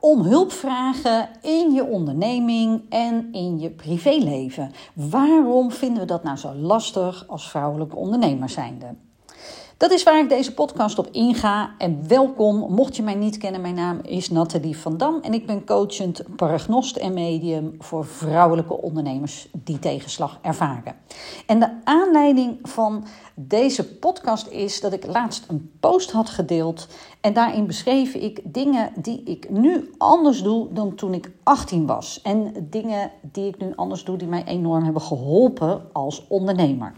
om hulp vragen in je onderneming en in je privéleven. Waarom vinden we dat nou zo lastig als vrouwelijke ondernemer zijnde? Dat is waar ik deze podcast op inga. En welkom, mocht je mij niet kennen, mijn naam is Nathalie van Dam en ik ben coachend paragnost en medium voor vrouwelijke ondernemers die tegenslag ervaren. En de aanleiding van deze podcast is dat ik laatst een post had gedeeld en daarin beschreef ik dingen die ik nu anders doe dan toen ik 18 was. En dingen die ik nu anders doe die mij enorm hebben geholpen als ondernemer.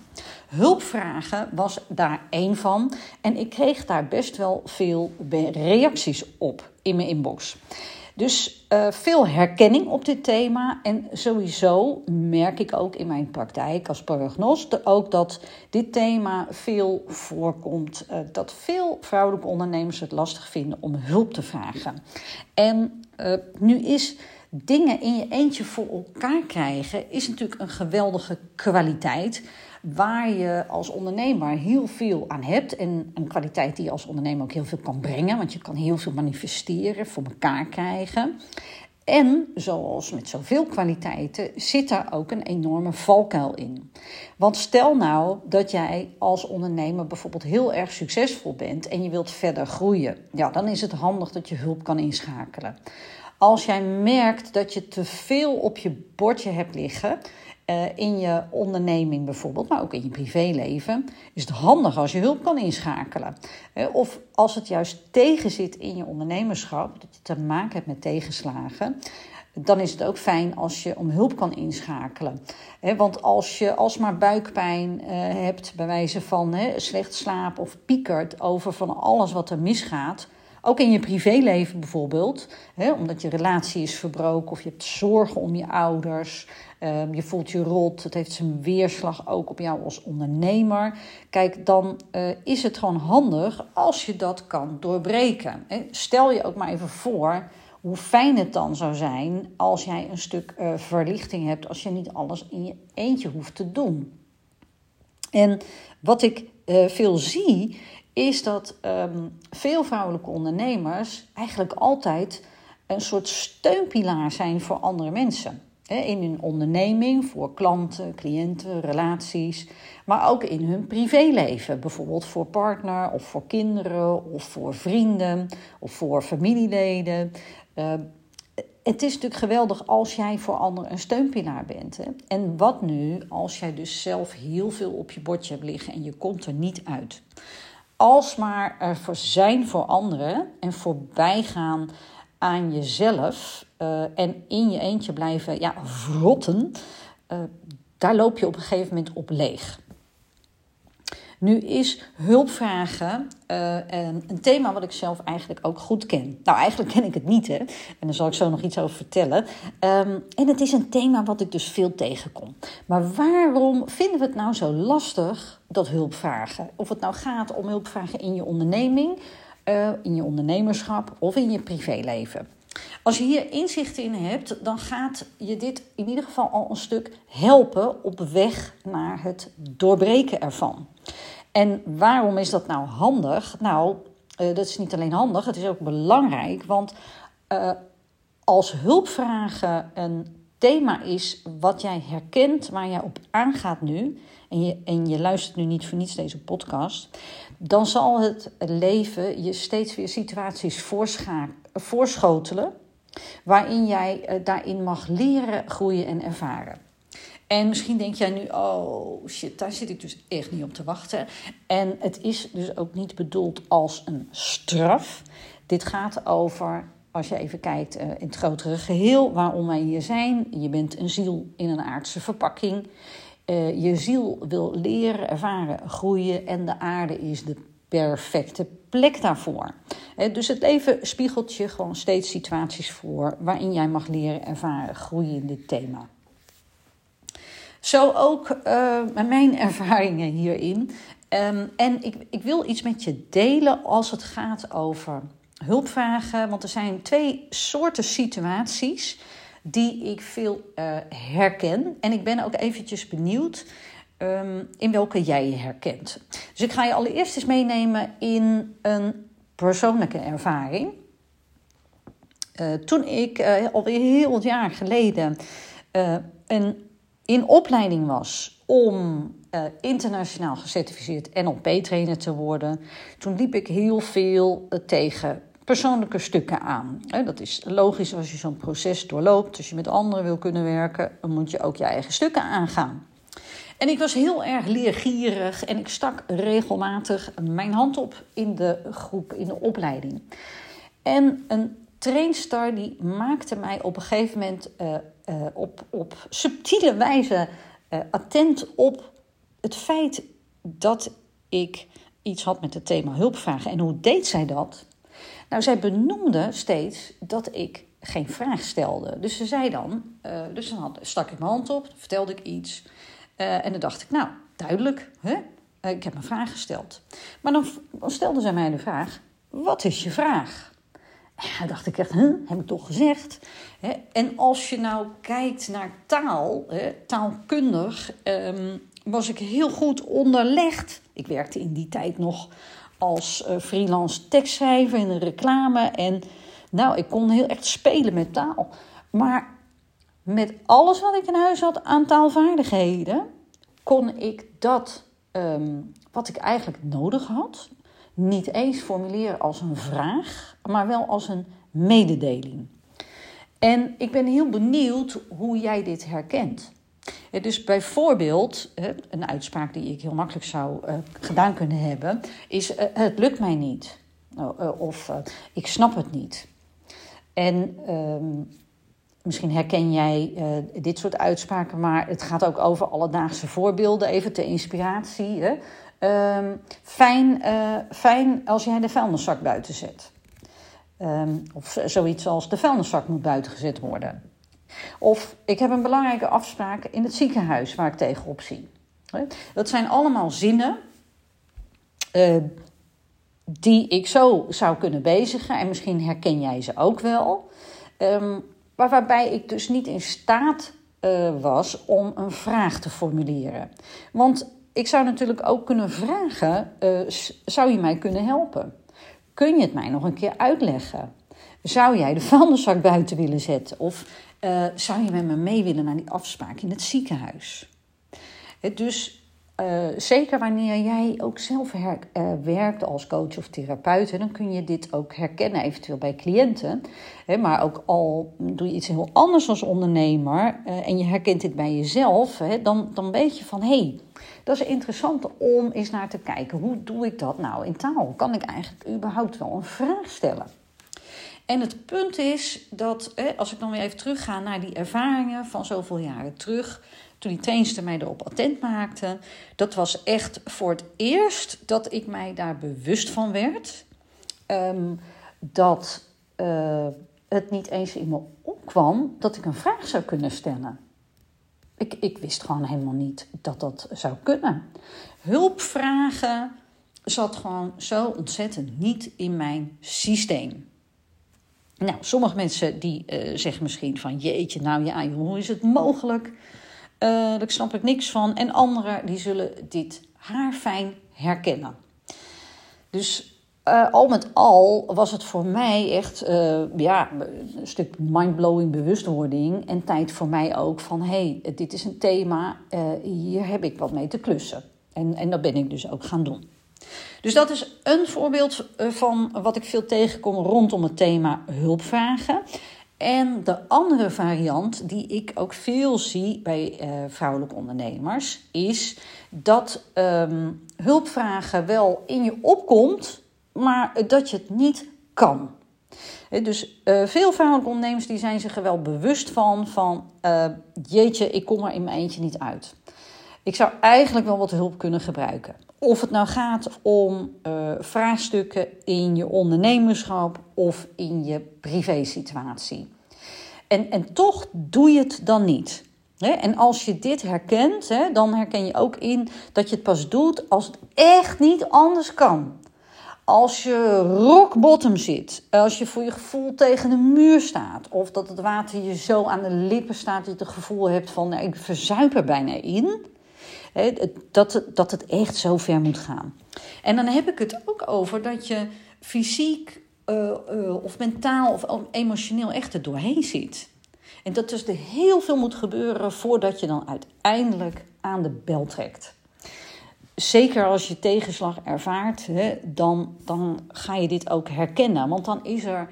Hulpvragen was daar één van. En ik kreeg daar best wel veel reacties op in mijn inbox. Dus uh, veel herkenning op dit thema. En sowieso merk ik ook in mijn praktijk als paragnost ook dat dit thema veel voorkomt. Uh, dat veel vrouwelijke ondernemers het lastig vinden om hulp te vragen. En uh, nu is dingen in je eentje voor elkaar krijgen, is natuurlijk een geweldige kwaliteit waar je als ondernemer heel veel aan hebt. En een kwaliteit die je als ondernemer ook heel veel kan brengen, want je kan heel veel manifesteren, voor elkaar krijgen. En zoals met zoveel kwaliteiten zit daar ook een enorme valkuil in. Want stel nou dat jij als ondernemer bijvoorbeeld heel erg succesvol bent en je wilt verder groeien. Ja, dan is het handig dat je hulp kan inschakelen. Als jij merkt dat je te veel op je bordje hebt liggen, uh, in je onderneming bijvoorbeeld, maar ook in je privéleven, is het handig als je hulp kan inschakelen. Uh, of als het juist tegenzit in je ondernemerschap, dat je te maken hebt met tegenslagen, dan is het ook fijn als je om hulp kan inschakelen. want als je alsmaar buikpijn hebt, bij wijze van slecht slapen of piekert over van alles wat er misgaat, ook in je privéleven bijvoorbeeld, hè, omdat je relatie is verbroken of je hebt zorgen om je ouders, um, je voelt je rot, het heeft zijn weerslag ook op jou als ondernemer. Kijk, dan uh, is het gewoon handig als je dat kan doorbreken. Hè. Stel je ook maar even voor hoe fijn het dan zou zijn als jij een stuk uh, verlichting hebt, als je niet alles in je eentje hoeft te doen. En wat ik uh, veel zie, is dat um, veel vrouwelijke ondernemers eigenlijk altijd een soort steunpilaar zijn voor andere mensen. In hun onderneming, voor klanten, cliënten, relaties, maar ook in hun privéleven. Bijvoorbeeld voor partner of voor kinderen of voor vrienden of voor familieleden. Uh, het is natuurlijk geweldig als jij voor anderen een steunpilaar bent. Hè? En wat nu als jij dus zelf heel veel op je bordje hebt liggen en je komt er niet uit? Alsmaar er voor zijn voor anderen en voorbij gaan aan jezelf uh, en in je eentje blijven ja, vrotten, uh, daar loop je op een gegeven moment op leeg. Nu is hulpvragen uh, een, thema wat ik zelf eigenlijk ook goed ken. Nou, eigenlijk ken ik het niet, hè. En daar zal ik zo nog iets over vertellen. Um, en het is een thema wat ik dus veel tegenkom. Maar waarom vinden we het nou zo lastig, dat hulpvragen? Of het nou gaat om hulpvragen in je onderneming, uh, in je ondernemerschap of in je privéleven. Als je hier inzicht in hebt, dan gaat je dit in ieder geval al een stuk helpen op weg naar het doorbreken ervan. En waarom is dat nou handig? Nou, uh, dat is niet alleen handig, het is ook belangrijk. Want uh, als hulpvragen een thema is wat jij herkent, waar jij op aangaat nu, en je, en je luistert nu niet voor niets deze podcast, dan zal het leven je steeds weer situaties voorschotelen waarin jij uh, daarin mag leren, groeien en ervaren. En misschien denk jij nu, oh shit, daar zit ik dus echt niet op te wachten. En het is dus ook niet bedoeld als een straf. Dit gaat over, als je even kijkt uh, in het grotere geheel, waarom wij hier zijn. Je bent een ziel in een aardse verpakking. Uh, je ziel wil leren, ervaren, groeien en de aarde is de perfecte plek daarvoor. dus het leven spiegelt je gewoon steeds situaties voor waarin jij mag leren, ervaren, groeien in dit thema. Zo ook uh, mijn ervaringen hierin. Um, en ik, ik wil iets met je delen als het gaat over hulpvragen. Want er zijn twee soorten situaties die ik veel uh, herken. En ik ben ook eventjes benieuwd um, in welke jij je herkent. Dus ik ga je allereerst eens meenemen in een persoonlijke ervaring. toen ik uh, alweer heel wat jaar geleden een, in opleiding was om internationaal gecertificeerd NLP-trainer te worden, toen liep ik heel veel tegen persoonlijke stukken aan. Dat is logisch als je zo'n proces doorloopt. Als je met anderen wil kunnen werken, dan moet je ook je eigen stukken aangaan. En ik was heel erg leergierig en ik stak regelmatig mijn hand op in de groep, in de opleiding. En een trainstar die maakte mij op een gegeven moment uh, uh, op, op subtiele wijze uh, attent op het feit dat ik iets had met het thema hulpvragen. En hoe deed zij dat? Nou, zij benoemde steeds dat ik geen vraag stelde. Dus ze zei dan, dus dan had, stak ik mijn hand op, vertelde ik iets. En dan dacht ik, nou, duidelijk, hè? Ik heb een vraag gesteld. Maar dan, dan stelde zij mij de vraag, wat is je vraag? Dan dacht ik echt, huh, heb ik toch gezegd? Hè? En als je nou kijkt naar taal, hè, taalkundig, um, was ik heel goed onderlegd. Ik werkte in die tijd nog als uh, freelance tekstschrijver in de reclame. En nou, ik kon heel echt spelen met taal. Maar met alles wat ik in huis had aan taalvaardigheden, kon ik dat ehm, wat ik eigenlijk nodig had, niet eens formuleren als een vraag, maar wel als een mededeling. En ik ben heel benieuwd hoe jij dit herkent. Dus bijvoorbeeld, een uitspraak die ik heel makkelijk zou eh, gedaan kunnen hebben, is: eh, Het lukt mij niet. Oh, of ik snap het niet. En ehm, Misschien herken jij uh, dit soort uitspraken, maar het gaat ook over alledaagse voorbeelden, even ter inspiratie. Hè? Um, fijn, uh, fijn als jij de vuilniszak buiten zet. Um, of zoiets als de vuilniszak moet buiten gezet worden. Of ik heb een belangrijke afspraak in het ziekenhuis waar ik tegenop zie. Dat zijn allemaal zinnen uh, die ik zo zou kunnen bezigen. En misschien herken jij ze ook wel. Um, waarbij ik dus niet in staat uh, was om een vraag te formuleren. Want ik zou natuurlijk ook kunnen vragen: uh, zou je mij kunnen helpen? Kun je het mij nog een keer uitleggen? Zou jij de vuilniszak buiten willen zetten? Of uh, zou je met me mee willen naar die afspraak in het ziekenhuis? Dus uh, zeker wanneer jij ook zelf her, uh, werkt als coach of therapeut, dan kun je dit ook herkennen, eventueel bij cliënten. Hè, maar ook al doe je iets heel anders als ondernemer uh, en je herkent dit bij jezelf, hè, dan, dan weet je van hé, hey, dat is interessant om eens naar te kijken. Hoe doe ik dat nou in taal? Kan ik eigenlijk überhaupt wel een vraag stellen? En het punt is dat, als ik dan weer even terugga naar die ervaringen van zoveel jaren terug, toen die trainster mij erop attent maakte, dat was echt voor het eerst dat ik mij daar bewust van werd. Um, dat uh, het niet eens in me opkwam dat ik een vraag zou kunnen stellen. Ik, ik wist gewoon helemaal niet dat dat zou kunnen. Hulpvragen zat gewoon zo ontzettend niet in mijn systeem. Nou, sommige mensen die uh, zeggen misschien van jeetje, nou ja, hoe is het mogelijk? Uh, daar snap ik niks van. En anderen die zullen dit haarfijn herkennen. Dus uh, al met al was het voor mij echt uh, ja, een stuk mindblowing bewustwording. En tijd voor mij ook van hé, hey, dit is een thema, hier heb ik wat mee te klussen. En, en dat ben ik dus ook gaan doen. Dus dat is een voorbeeld van wat ik veel tegenkom rondom het thema hulpvragen. En de andere variant, die ik ook veel zie bij uh, vrouwelijke ondernemers, is dat um, hulpvragen wel in je opkomt, maar dat je het niet kan. Dus uh, veel vrouwelijke ondernemers die zijn zich er wel bewust van, van uh, jeetje, ik kom er in mijn eentje niet uit. Ik zou eigenlijk wel wat hulp kunnen gebruiken. Of het nou gaat om vraagstukken in je ondernemerschap of in je privésituatie. En, en toch doe je het dan niet. En als je dit herkent, dan herken je ook in dat je het pas doet als het echt niet anders kan. Als je rock bottom zit, als je voor je gevoel tegen de muur staat, of dat het water je zo aan de lippen staat dat je het gevoel hebt van nou, ik verzuip er bijna in, dat, dat het echt zo ver moet gaan. En dan heb ik het ook over dat je fysiek of mentaal of emotioneel echt er doorheen zit. En dat dus er heel veel moet gebeuren voordat je dan uiteindelijk aan de bel trekt. Zeker als je tegenslag ervaart, hè, dan, dan ga je dit ook herkennen. Want dan is er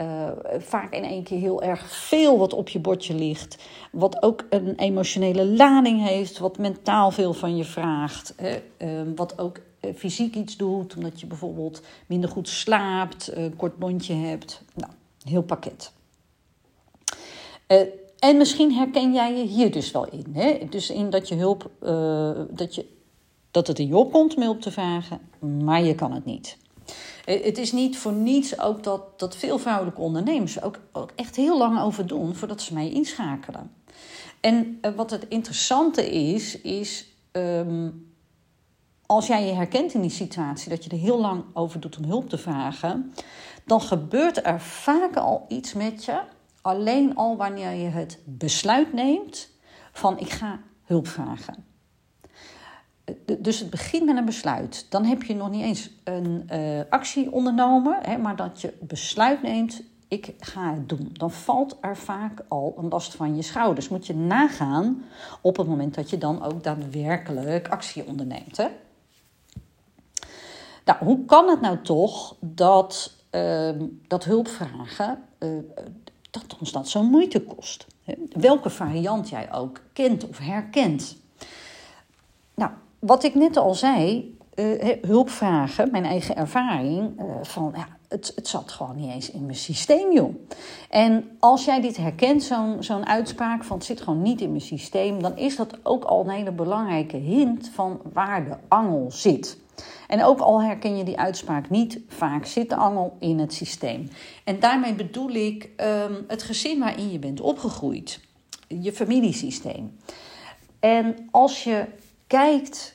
uh, vaak in één keer heel erg veel wat op je bordje ligt. Wat ook een emotionele lading heeft, wat mentaal veel van je vraagt. Hè, uh, wat ook fysiek iets doet, omdat je bijvoorbeeld minder goed slaapt, een kort mondje hebt. Nou, heel pakket. en misschien herken jij je hier dus wel in. Hè? Dus in dat je hulp, dat, je, dat het in je opkomt om hulp te vragen, maar je kan het niet. Eh, het is niet voor niets ook dat, dat veel vrouwelijke ondernemers ook, ook echt heel lang over doen voordat ze mij inschakelen. En wat het interessante is, is um, als jij je herkent in die situatie dat je er heel lang over doet om hulp te vragen, dan gebeurt er vaak al iets met je. Alleen al wanneer je het besluit neemt van ik ga hulp vragen dus het begint met een besluit. Dan heb je nog niet eens een uh, actie ondernomen, hè, maar dat je besluit neemt: ik ga het doen. Dan valt er vaak al een last van je schouders. Moet je nagaan op het moment dat je dan ook daadwerkelijk actie onderneemt. Hè? Nou, hoe kan het nou toch dat, uh, dat hulpvragen uh, dat ons dat zo'n moeite kost? Welke variant jij ook kent of herkent. Nou, wat ik net al zei, uh, hulpvragen, mijn eigen ervaring, uh, van ja, het, het zat gewoon niet eens in mijn systeem, joh. En als jij dit herkent, zo'n zo'n uitspraak van het zit gewoon niet in mijn systeem, dan is dat ook al een hele belangrijke hint van waar de angel zit. En ook al herken je die uitspraak niet, vaak zit de angel in het systeem. En daarmee bedoel ik um, het gezin waarin je bent opgegroeid, je familiesysteem. En als je kijkt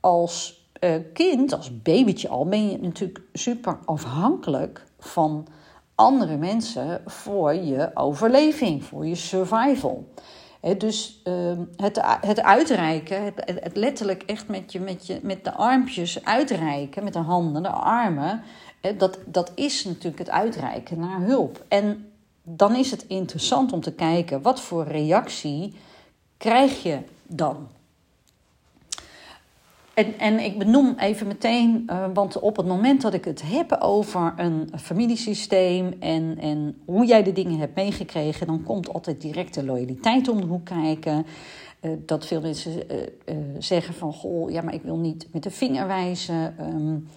als uh, kind, als babytje al, ben je natuurlijk super afhankelijk van andere mensen voor je overleving, voor je survival. Dus uh, het, het uitreiken, het, het, letterlijk echt met, je, met, je, met de armpjes uitreiken, met de handen, de armen, dat, dat is natuurlijk het uitreiken naar hulp. En dan is het interessant om te kijken wat voor reactie krijg je dan. En, en ik benoem even meteen, uh, want op het moment dat ik het heb over een familiesysteem en, en hoe jij de dingen hebt meegekregen, dan komt altijd direct de loyaliteit om de hoek kijken. Uh, dat veel mensen uh, zeggen van, goh, ja, maar ik wil niet met de vinger wijzen, um,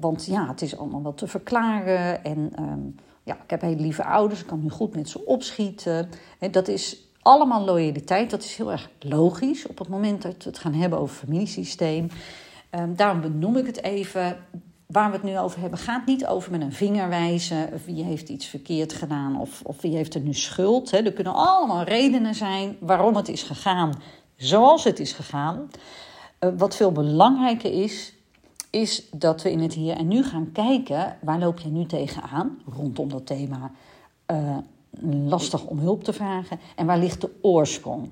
want ja, het is allemaal wat te verklaren. En um, ja, ik heb hele lieve ouders, ik kan nu goed met ze opschieten. En dat is allemaal loyaliteit. Dat is heel erg logisch op het moment dat we het gaan hebben over familiesysteem. Um, daarom benoem ik het even. Waar we het nu over hebben, gaat niet over met een vinger wijzen. Wie heeft iets verkeerd gedaan of, of wie heeft er nu schuld. Hè. Er kunnen allemaal redenen zijn waarom het is gegaan zoals het is gegaan. Uh, wat veel belangrijker is, is dat we in het hier en nu gaan kijken waar loop je nu tegenaan rondom dat thema uh, lastig om hulp te vragen en waar ligt de oorsprong.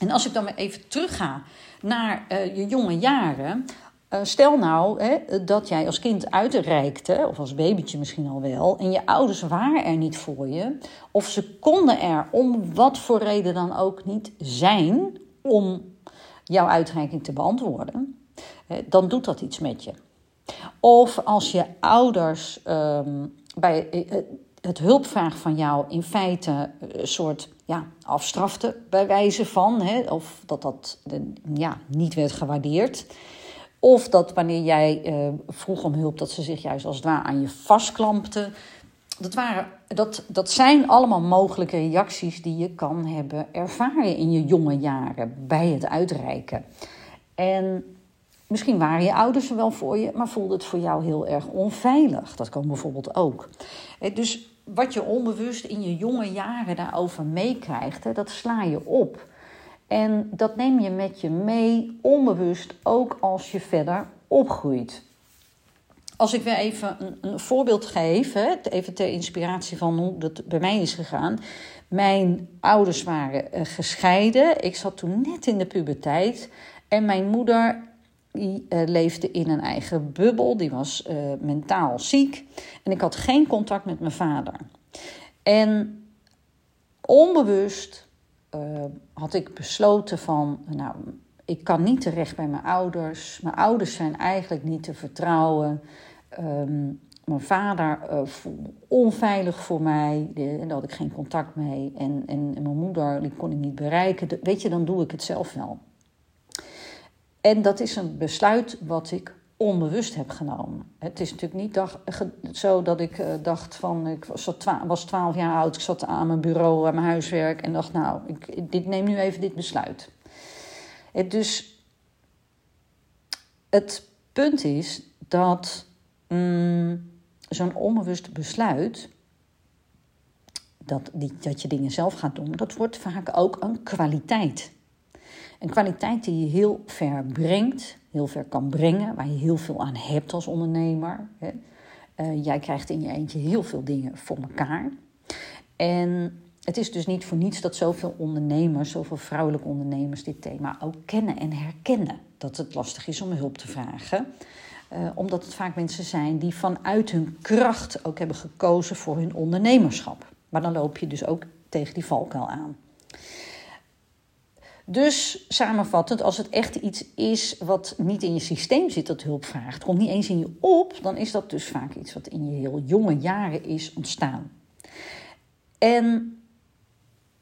En als ik dan weer even terugga naar uh, je jonge jaren. Uh, stel nou hè, dat jij als kind uitreikte, of als babytje misschien al wel, en je ouders waren er niet voor je, of ze konden er om wat voor reden dan ook niet zijn om jouw uitreiking te beantwoorden, dan doet dat iets met je. Of als je ouders um, bij, eh, het hulpvraag van jou in feite een soort ja, afstrafte bij wijze van, hè, of dat dat ja, niet werd gewaardeerd. Of dat wanneer jij uh, vroeg om hulp, dat ze zich juist als het ware aan je vastklampten. Dat, waren, dat, dat zijn allemaal mogelijke reacties die je kan hebben ervaren in je jonge jaren bij het uitreiken. En misschien waren je ouders er wel voor je, maar voelde het voor jou heel erg onveilig. Dat kan bijvoorbeeld ook. Dus wat je onbewust in je jonge jaren daarover meekrijgt, dat sla je op. En dat neem je met je mee, onbewust, ook als je verder opgroeit. Als ik weer even een, voorbeeld geef, even ter inspiratie van hoe dat bij mij is gegaan. Mijn ouders waren eh, gescheiden. Ik zat toen net in de puberteit. En mijn moeder die uh, leefde in een eigen bubbel, die was uh, mentaal ziek. En ik had geen contact met mijn vader. En onbewust uh, had ik besloten van, nou, ik kan niet terecht bij mijn ouders. Mijn ouders zijn eigenlijk niet te vertrouwen. Um, mijn vader onveilig voor mij. En daar had ik geen contact mee. En, en, en, mijn moeder die kon ik niet bereiken. Weet je, dan doe ik het zelf wel. En dat is een besluit wat ik onbewust heb genomen. Het is natuurlijk niet zo dat ik uh, dacht van... Ik was twaalf jaar oud, ik zat aan mijn bureau, aan mijn huiswerk... en dacht, nou, ik dit, neem nu even dit besluit. Het dus het punt is dat mm, zo'n onbewust besluit... Dat, die, dat je dingen zelf gaat doen, dat wordt vaak ook een kwaliteit. Een kwaliteit die je heel ver brengt, heel ver kan brengen, waar je heel veel aan hebt als ondernemer. Uh, jij krijgt in je eentje heel veel dingen voor elkaar. En het is dus niet voor niets dat zoveel ondernemers, zoveel vrouwelijke ondernemers dit thema ook kennen en herkennen. Dat het lastig is om hulp te vragen. Uh, omdat het vaak mensen zijn die vanuit hun kracht ook hebben gekozen voor hun ondernemerschap. Maar dan loop je dus ook tegen die valkuil aan. Dus samenvattend, als het echt iets is wat niet in je systeem zit dat hulp vraagt, komt niet eens in je op, dan is dat dus vaak iets wat in je heel jonge jaren is ontstaan. En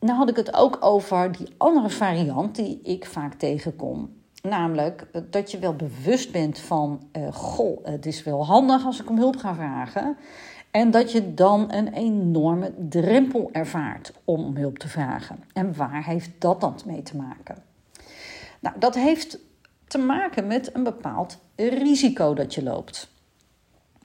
nou had ik het ook over die andere variant die ik vaak tegenkom. Namelijk dat je wel bewust bent van, uh, goh, het is wel handig als ik om hulp ga vragen. En dat je dan een enorme drempel ervaart om hulp te vragen. En waar heeft dat dan mee te maken? Nou, dat heeft te maken met een bepaald risico dat je loopt.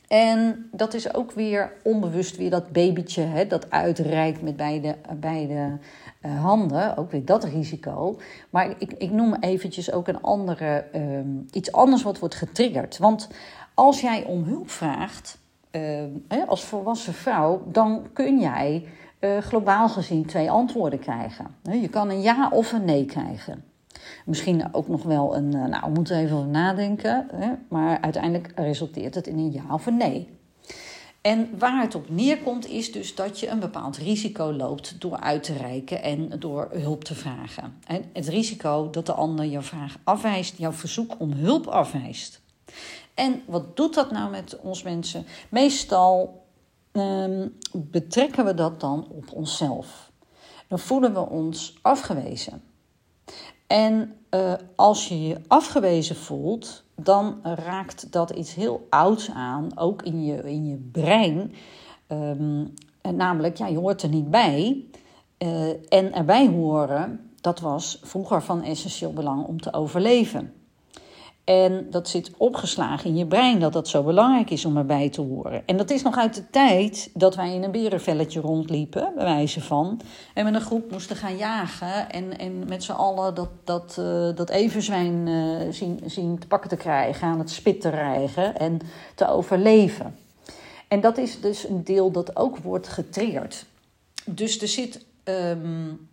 En dat is ook weer onbewust weer dat babytje hè, dat uitreikt met beide, beide uh, handen. Ook weer dat risico. Maar ik, ik noem eventjes ook een andere, um, iets anders wat wordt getriggerd. Want als jij om hulp vraagt, uh, als volwassen vrouw, dan kun jij uh, globaal gezien twee antwoorden krijgen. Je kan een ja of een nee krijgen. Misschien ook nog wel een, uh, nou, we moeten even nadenken, hè? maar uiteindelijk resulteert het in een ja of een nee. En waar het op neerkomt is dus dat je een bepaald risico loopt door uit te reiken en door hulp te vragen. En het risico dat de ander jouw vraag afwijst, jouw verzoek om hulp afwijst. En wat doet dat nou met ons mensen? Meestal um, betrekken we dat dan op onszelf. Dan voelen we ons afgewezen. En uh, als je je afgewezen voelt, dan raakt dat iets heel ouds aan, ook in je, in je brein. Um, namelijk, ja, je hoort er niet bij. Uh, en erbij horen, dat was vroeger van essentieel belang om te overleven. En dat zit opgeslagen in je brein dat dat zo belangrijk is om erbij te horen. En dat is nog uit de tijd dat wij in een berenvelletje rondliepen, bij wijze van. En met een groep moesten gaan jagen en, en met z'n allen dat, dat, uh, dat everzwijn uh, zien, zien te pakken te krijgen, aan het spit te rijgen en te overleven. En dat is dus een deel dat ook wordt getriggerd. Dus er zit, um,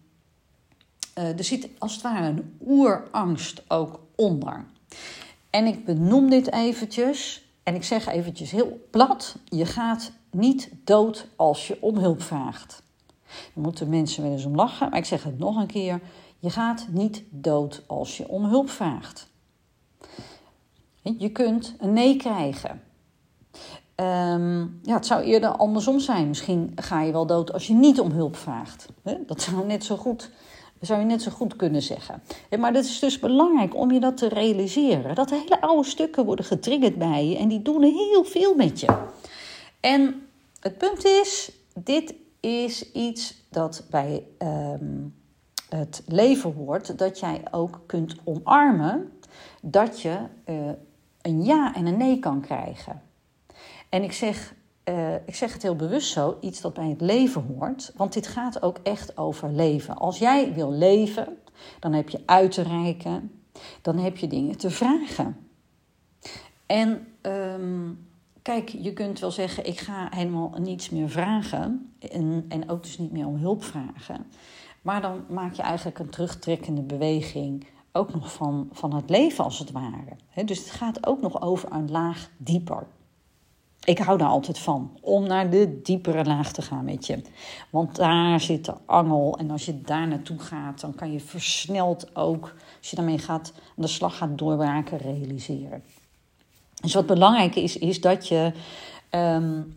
uh, er zit als het ware een oerangst ook onder. En ik benoem dit eventjes. En ik zeg eventjes heel plat: je gaat niet dood als je om hulp vraagt. Dan moeten mensen wel eens om lachen, maar ik zeg het nog een keer: je gaat niet dood als je om hulp vraagt. Je kunt een nee krijgen. Um, ja, het zou eerder andersom zijn. Misschien ga je wel dood als je niet om hulp vraagt. Dat zou net zo goed zou je net zo goed kunnen zeggen. Maar het is dus belangrijk om je dat te realiseren. Dat hele oude stukken worden getriggerd bij je en die doen heel veel met je. En het punt is, dit is iets dat bij um, het leven hoort, dat jij ook kunt omarmen dat je uh, een ja en een nee kan krijgen. En ik zeg uh, ik zeg het heel bewust zo, iets dat bij het leven hoort. Want dit gaat ook echt over leven. Als jij wil leven, dan heb je uit te reiken, dan heb je dingen te vragen. En um, kijk, je kunt wel zeggen, ik ga helemaal niets meer vragen. En, en ook dus niet meer om hulp vragen. Maar dan maak je eigenlijk een terugtrekkende beweging ook nog van, van het leven als het ware. dus het gaat ook nog over een laag dieper. Ik hou daar altijd van, om naar de diepere laag te gaan met je. Want daar zit de angel. En als je daar naartoe gaat, dan kan je versneld ook, als je daarmee gaat, aan de slag gaat doorbraken, realiseren. Dus wat belangrijk is, is dat je, um,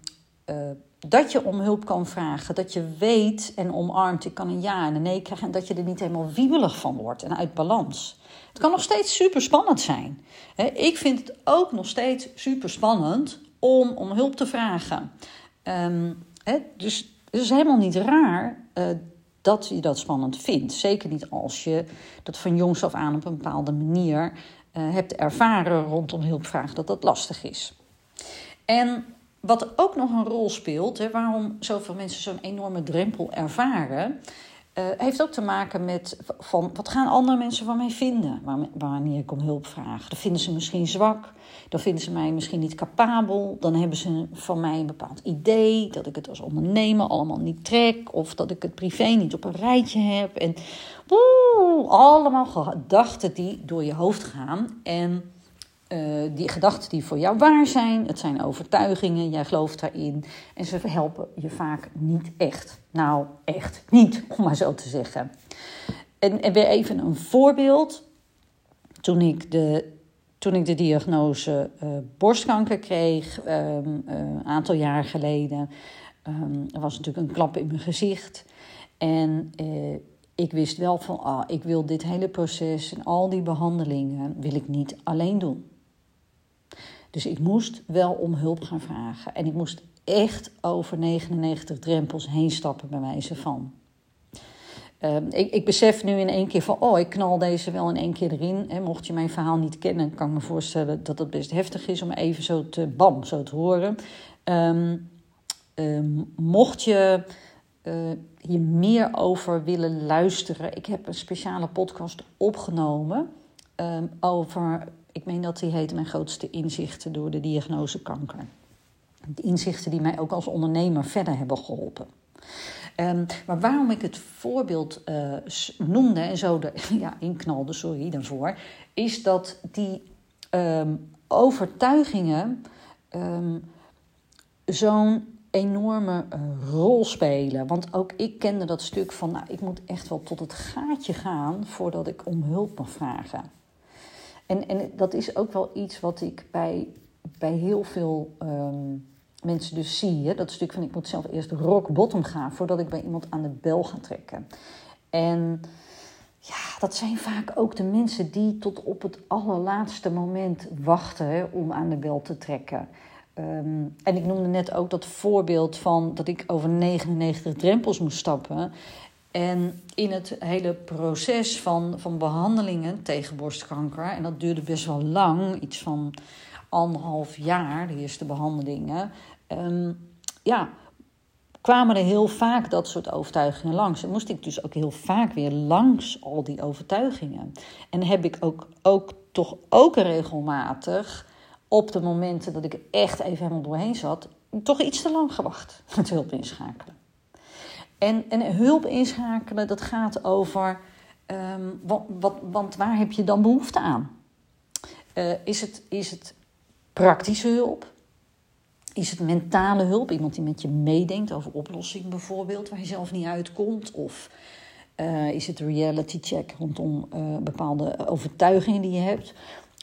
dat je om hulp kan vragen. Dat je weet en omarmt, ik kan een ja en een nee krijgen. En dat je er niet helemaal wiebelig van wordt en uit balans. Het kan nog steeds super spannend zijn. Ik vind het ook nog steeds super spannend om om hulp te vragen. Um, dus het is helemaal niet raar uh, dat je dat spannend vindt. Zeker niet als je dat van jongs af aan op een bepaalde manier uh, hebt ervaren rondom hulpvragen, dat dat lastig is. En wat ook nog een rol speelt, waarom zoveel mensen zo'n enorme drempel ervaren, uh, heeft ook te maken met van, wat gaan andere mensen van mij vinden wanneer ik om hulp vraag. Dan vinden ze misschien zwak, dan vinden ze mij misschien niet capabel, dan hebben ze van mij een bepaald idee dat ik het als ondernemer allemaal niet trek of dat ik het privé niet op een rijtje heb. En woe, allemaal gedachten die door je hoofd gaan en die gedachten die voor jou waar zijn. Het zijn overtuigingen, jij gelooft daarin. En ze helpen je vaak niet echt. Nou, echt niet, om maar zo te zeggen. En, en weer even een voorbeeld. Toen ik de, toen ik de diagnose uh, borstkanker kreeg, um, uh, een aantal jaar geleden, um, er was natuurlijk een klap in mijn gezicht. En ik wist wel van, ah, ik wil dit hele proces en al die behandelingen wil ik niet alleen doen. Dus ik moest wel om hulp gaan vragen. En ik moest echt over 99 drempels heen stappen, bij wijze van. Ehm, ik, ik, besef nu in één keer van, oh, ik knal deze wel in één keer erin. En mocht je mijn verhaal niet kennen, kan ik me voorstellen dat het best heftig is om even zo te, bam, zo te horen. Ehm, ehm, mocht je uh, hier meer over willen luisteren, ik heb een speciale podcast opgenomen over ik meen dat die heet Mijn grootste inzichten door de diagnose kanker. De inzichten die mij ook als ondernemer verder hebben geholpen. Um, maar waarom ik het voorbeeld uh, noemde en zo er ja, inknalde, sorry daarvoor, is dat die um, overtuigingen um, zo'n enorme uh, rol spelen. Want ook ik kende dat stuk van, nou, ik moet echt wel tot het gaatje gaan voordat ik om hulp mag vragen. En, en dat is ook wel iets wat ik bij, bij heel veel ehm, mensen dus zie. Hè? Dat stuk van ik moet zelf eerst rock bottom gaan voordat ik bij iemand aan de bel ga trekken. En ja, dat zijn vaak ook de mensen die tot op het allerlaatste moment wachten om aan de bel te trekken. Ehm, en ik noemde net ook dat voorbeeld van dat ik over 99 drempels moest stappen. En in het hele proces van, van behandelingen tegen borstkanker, en dat duurde best wel lang, iets van anderhalf jaar, de eerste behandelingen, um, ja, kwamen er heel vaak dat soort overtuigingen langs. En moest ik dus ook heel vaak weer langs al die overtuigingen. En heb ik ook, ook toch ook regelmatig op de momenten dat ik echt even helemaal doorheen zat, toch iets te lang gewacht met hulp inschakelen. En, en hulp inschakelen, dat gaat over, um, wat, want waar heb je dan behoefte aan? Uh, is, het, is het praktische hulp? Is het mentale hulp? Iemand die met je meedenkt over oplossing bijvoorbeeld, waar je zelf niet uitkomt? Of uh, is het reality check rondom uh, bepaalde overtuigingen die je hebt?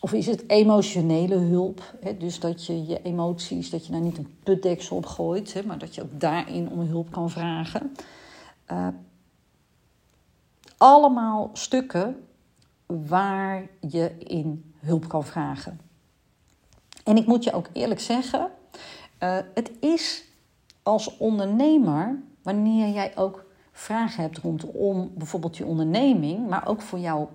Of is het emotionele hulp? Hè? Dus dat je je emoties, dat je daar niet een putdeksel op gooit, hè? maar dat je ook daarin om hulp kan vragen. Uh, allemaal stukken waar je in hulp kan vragen. En ik moet je ook eerlijk zeggen, uh, het is als ondernemer, wanneer jij ook vragen hebt rondom bijvoorbeeld je onderneming, maar ook voor jou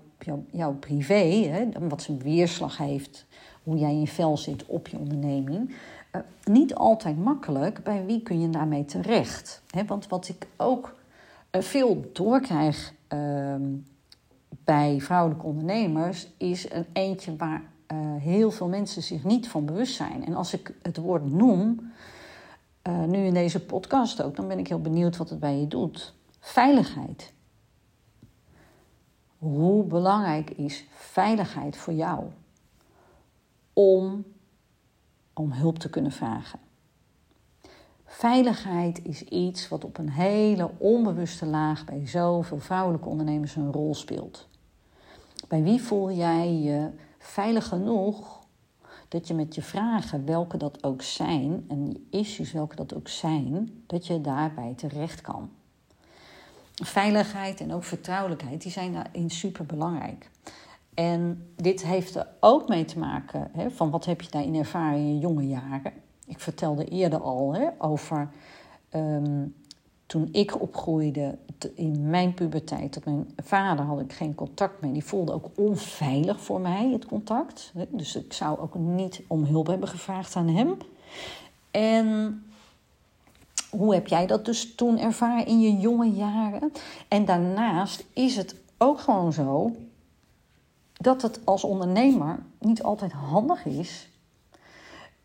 jouw, privé, hè, wat zijn weerslag heeft, hoe jij in je vel zit op je onderneming, uh, niet altijd makkelijk. Bij wie kun je daarmee terecht? Hè? Want wat ik ook uh, veel doorkrijg uh, bij vrouwelijke ondernemers, is een eentje waar uh, heel veel mensen zich niet van bewust zijn. En als ik het woord noem, nu in deze podcast ook, dan ben ik heel benieuwd wat het bij je doet. Veiligheid. Hoe belangrijk is veiligheid voor jou om, om hulp te kunnen vragen. Veiligheid is iets wat op een hele onbewuste laag bij zoveel vrouwelijke ondernemers een rol speelt. Bij wie voel jij je veilig genoeg dat je met je vragen, welke dat ook zijn, en je issues, welke dat ook zijn, dat je daarbij terecht kan. Veiligheid en ook vertrouwelijkheid, die zijn daarin super belangrijk. En dit heeft er ook mee te maken hè, van wat heb je daarin ervaren in je jonge jaren. Ik vertelde eerder al hè, over um, toen ik opgroeide in mijn puberteit, tot mijn vader had ik geen contact mee. Die voelde ook onveilig voor mij, het contact. Dus ik zou ook niet om hulp hebben gevraagd aan hem. En hoe heb jij dat dus toen ervaren in je jonge jaren? En daarnaast is het ook gewoon zo dat het als ondernemer niet altijd handig is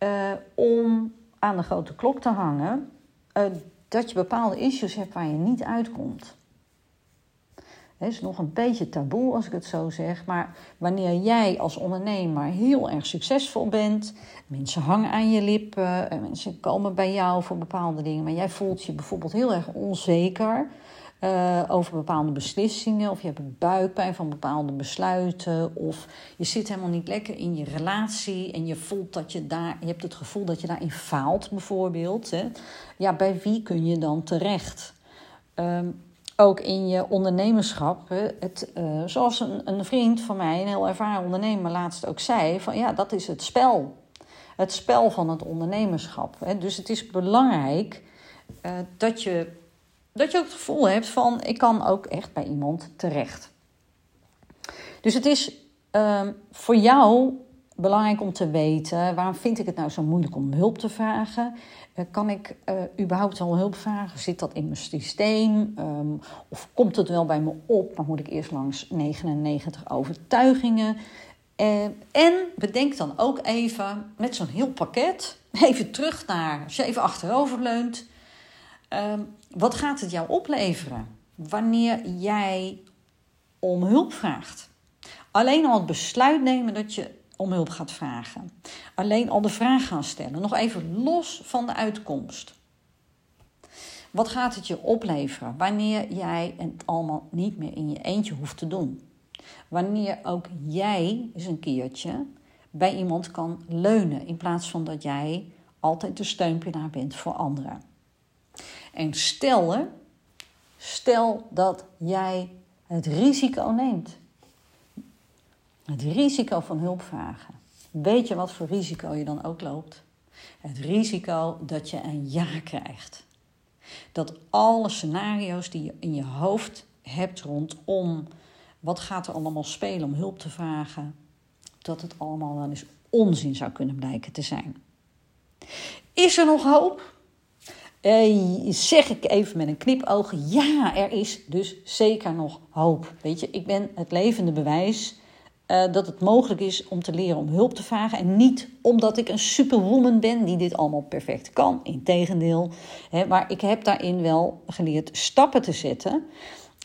uh, om aan de grote klok te hangen. Uh, dat je bepaalde issues hebt waar je niet uitkomt. Het is nog een beetje taboe als ik het zo zeg, maar wanneer jij als ondernemer heel erg succesvol bent, mensen hangen aan je lippen, mensen komen bij jou voor bepaalde dingen, maar jij voelt je bijvoorbeeld heel erg onzeker uh, over bepaalde beslissingen, of je hebt buikpijn van bepaalde besluiten, of je zit helemaal niet lekker in je relatie en je voelt dat je daar, je hebt het gevoel dat je daarin faalt, bijvoorbeeld. Hè. Ja, bij wie kun je dan terecht? Um, ook in je ondernemerschap. Het, uh, zoals een, een, vriend van mij, een heel ervaren ondernemer, laatst ook zei: van ja, dat is het spel. Het spel van het ondernemerschap. Hè. Dus het is belangrijk uh, dat je dat je ook het gevoel hebt van ik kan ook echt bij iemand terecht. Dus het is um, voor jou belangrijk om te weten waarom vind ik het nou zo moeilijk om hulp te vragen? Uh, kan ik uh, überhaupt al hulp vragen? Zit dat in mijn systeem? Um, of komt het wel bij me op, maar moet ik eerst langs 99 overtuigingen? Uh, en bedenk dan ook even met zo'n heel pakket, even terug naar, als je even achterover leunt, Ehm, wat gaat het jou opleveren wanneer jij om hulp vraagt? Alleen al het besluit nemen dat je om hulp gaat vragen. Alleen al de vraag gaan stellen. Nog even los van de uitkomst. Wat gaat het je opleveren wanneer jij het allemaal niet meer in je eentje hoeft te doen? Wanneer ook jij eens een keertje bij iemand kan leunen in plaats van dat jij altijd de steunpilaar bent voor anderen. En stel, stel dat jij het risico neemt. Het risico van hulp vragen. Weet je wat voor risico je dan ook loopt? Het risico dat je een ja krijgt. Dat alle scenario's die je in je hoofd hebt rondom wat gaat er allemaal spelen om hulp te vragen, dat het allemaal wel eens onzin zou kunnen blijken te zijn. Is er nog hoop? Uh, zeg ik even met een knipoog, ja, er is dus zeker nog hoop. Weet je, ik ben het levende bewijs uh, dat het mogelijk is om te leren om hulp te vragen. En niet omdat ik een superwoman ben die dit allemaal perfect kan. Integendeel. Hè, maar ik heb daarin wel geleerd stappen te zetten.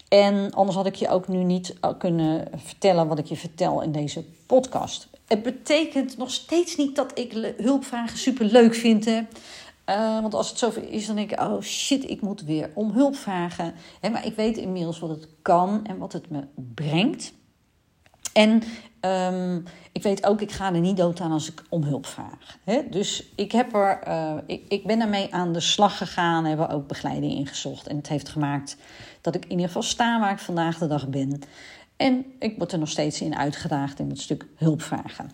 En anders had ik je ook nu niet eh, kunnen vertellen wat ik je vertel in deze podcast. Het betekent nog steeds niet dat ik hulpvragen super leuk vind. Hè. Uh, want als het zover is, dan denk ik: oh shit, ik moet weer om hulp vragen. maar ik weet inmiddels wat het kan en wat het me brengt. En um, ik weet ook, ik ga er niet dood aan als ik om hulp vraag. dus ik, heb er, uh, ik, ik ben ermee aan de slag gegaan, hebben ook begeleiding ingezocht. En het heeft gemaakt dat ik in ieder geval sta waar ik vandaag de dag ben. En ik word er nog steeds in uitgedaagd in het stuk hulp vragen.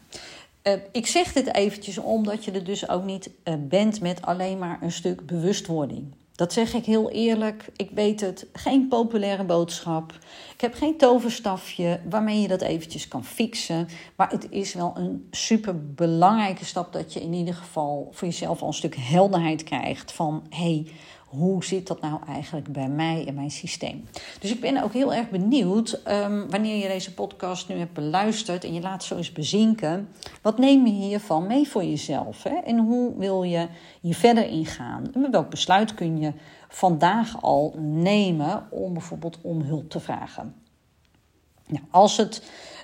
Uh, ik zeg dit eventjes omdat je er dus ook niet uh, bent met alleen maar een stuk bewustwording. Dat zeg ik heel eerlijk. Ik weet het. Geen populaire boodschap. Ik heb geen toverstafje waarmee je dat eventjes kan fixen. Maar het is wel een super belangrijke stap dat je in ieder geval voor jezelf al een stuk helderheid krijgt van hey, hoe zit dat nou eigenlijk bij mij en mijn systeem? Dus ik ben ook heel erg benieuwd um, wanneer je deze podcast nu hebt beluisterd en je laat zo eens bezinken. Wat neem je hiervan mee voor jezelf? Hè? En hoe wil je hier verder ingaan? En welk besluit kun je vandaag al nemen om bijvoorbeeld om hulp te vragen? Nou, als het,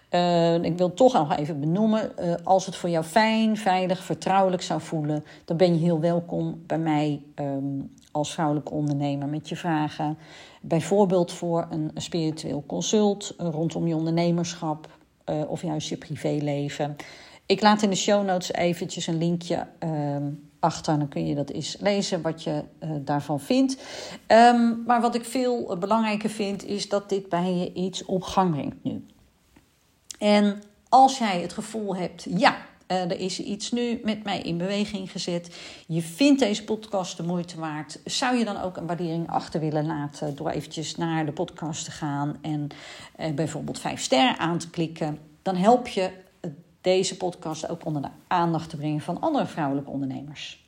uh, ik wil toch nog even benoemen, uh, als het voor jou fijn, veilig, vertrouwelijk zou voelen, dan ben je heel welkom bij mij um, als vrouwelijke ondernemer met je vragen. Bijvoorbeeld voor een spiritueel consult rondom je ondernemerschap uh, of juist je privéleven. Ik laat in de show notes eventjes een linkje um, achter. Dan kun je dat eens lezen wat je daarvan vindt. Maar wat ik veel belangrijker vind, is dat dit bij je iets op gang brengt nu. En als jij het gevoel hebt, ja, uh, er is iets nu met mij in beweging gezet. Je vindt deze podcast de moeite waard. Zou je dan ook een waardering achter willen laten door eventjes naar de podcast te gaan en uh, bijvoorbeeld vijf sterren aan te klikken? Dan help je deze podcast ook onder de aandacht te brengen van andere vrouwelijke ondernemers.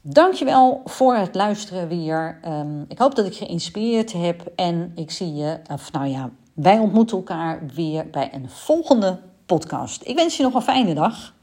Dankjewel voor het luisteren weer. Um, ik hoop dat ik geïnspireerd heb en ik zie je, of nou ja, wij ontmoeten elkaar weer bij een volgende podcast. Ik wens je nog een fijne dag.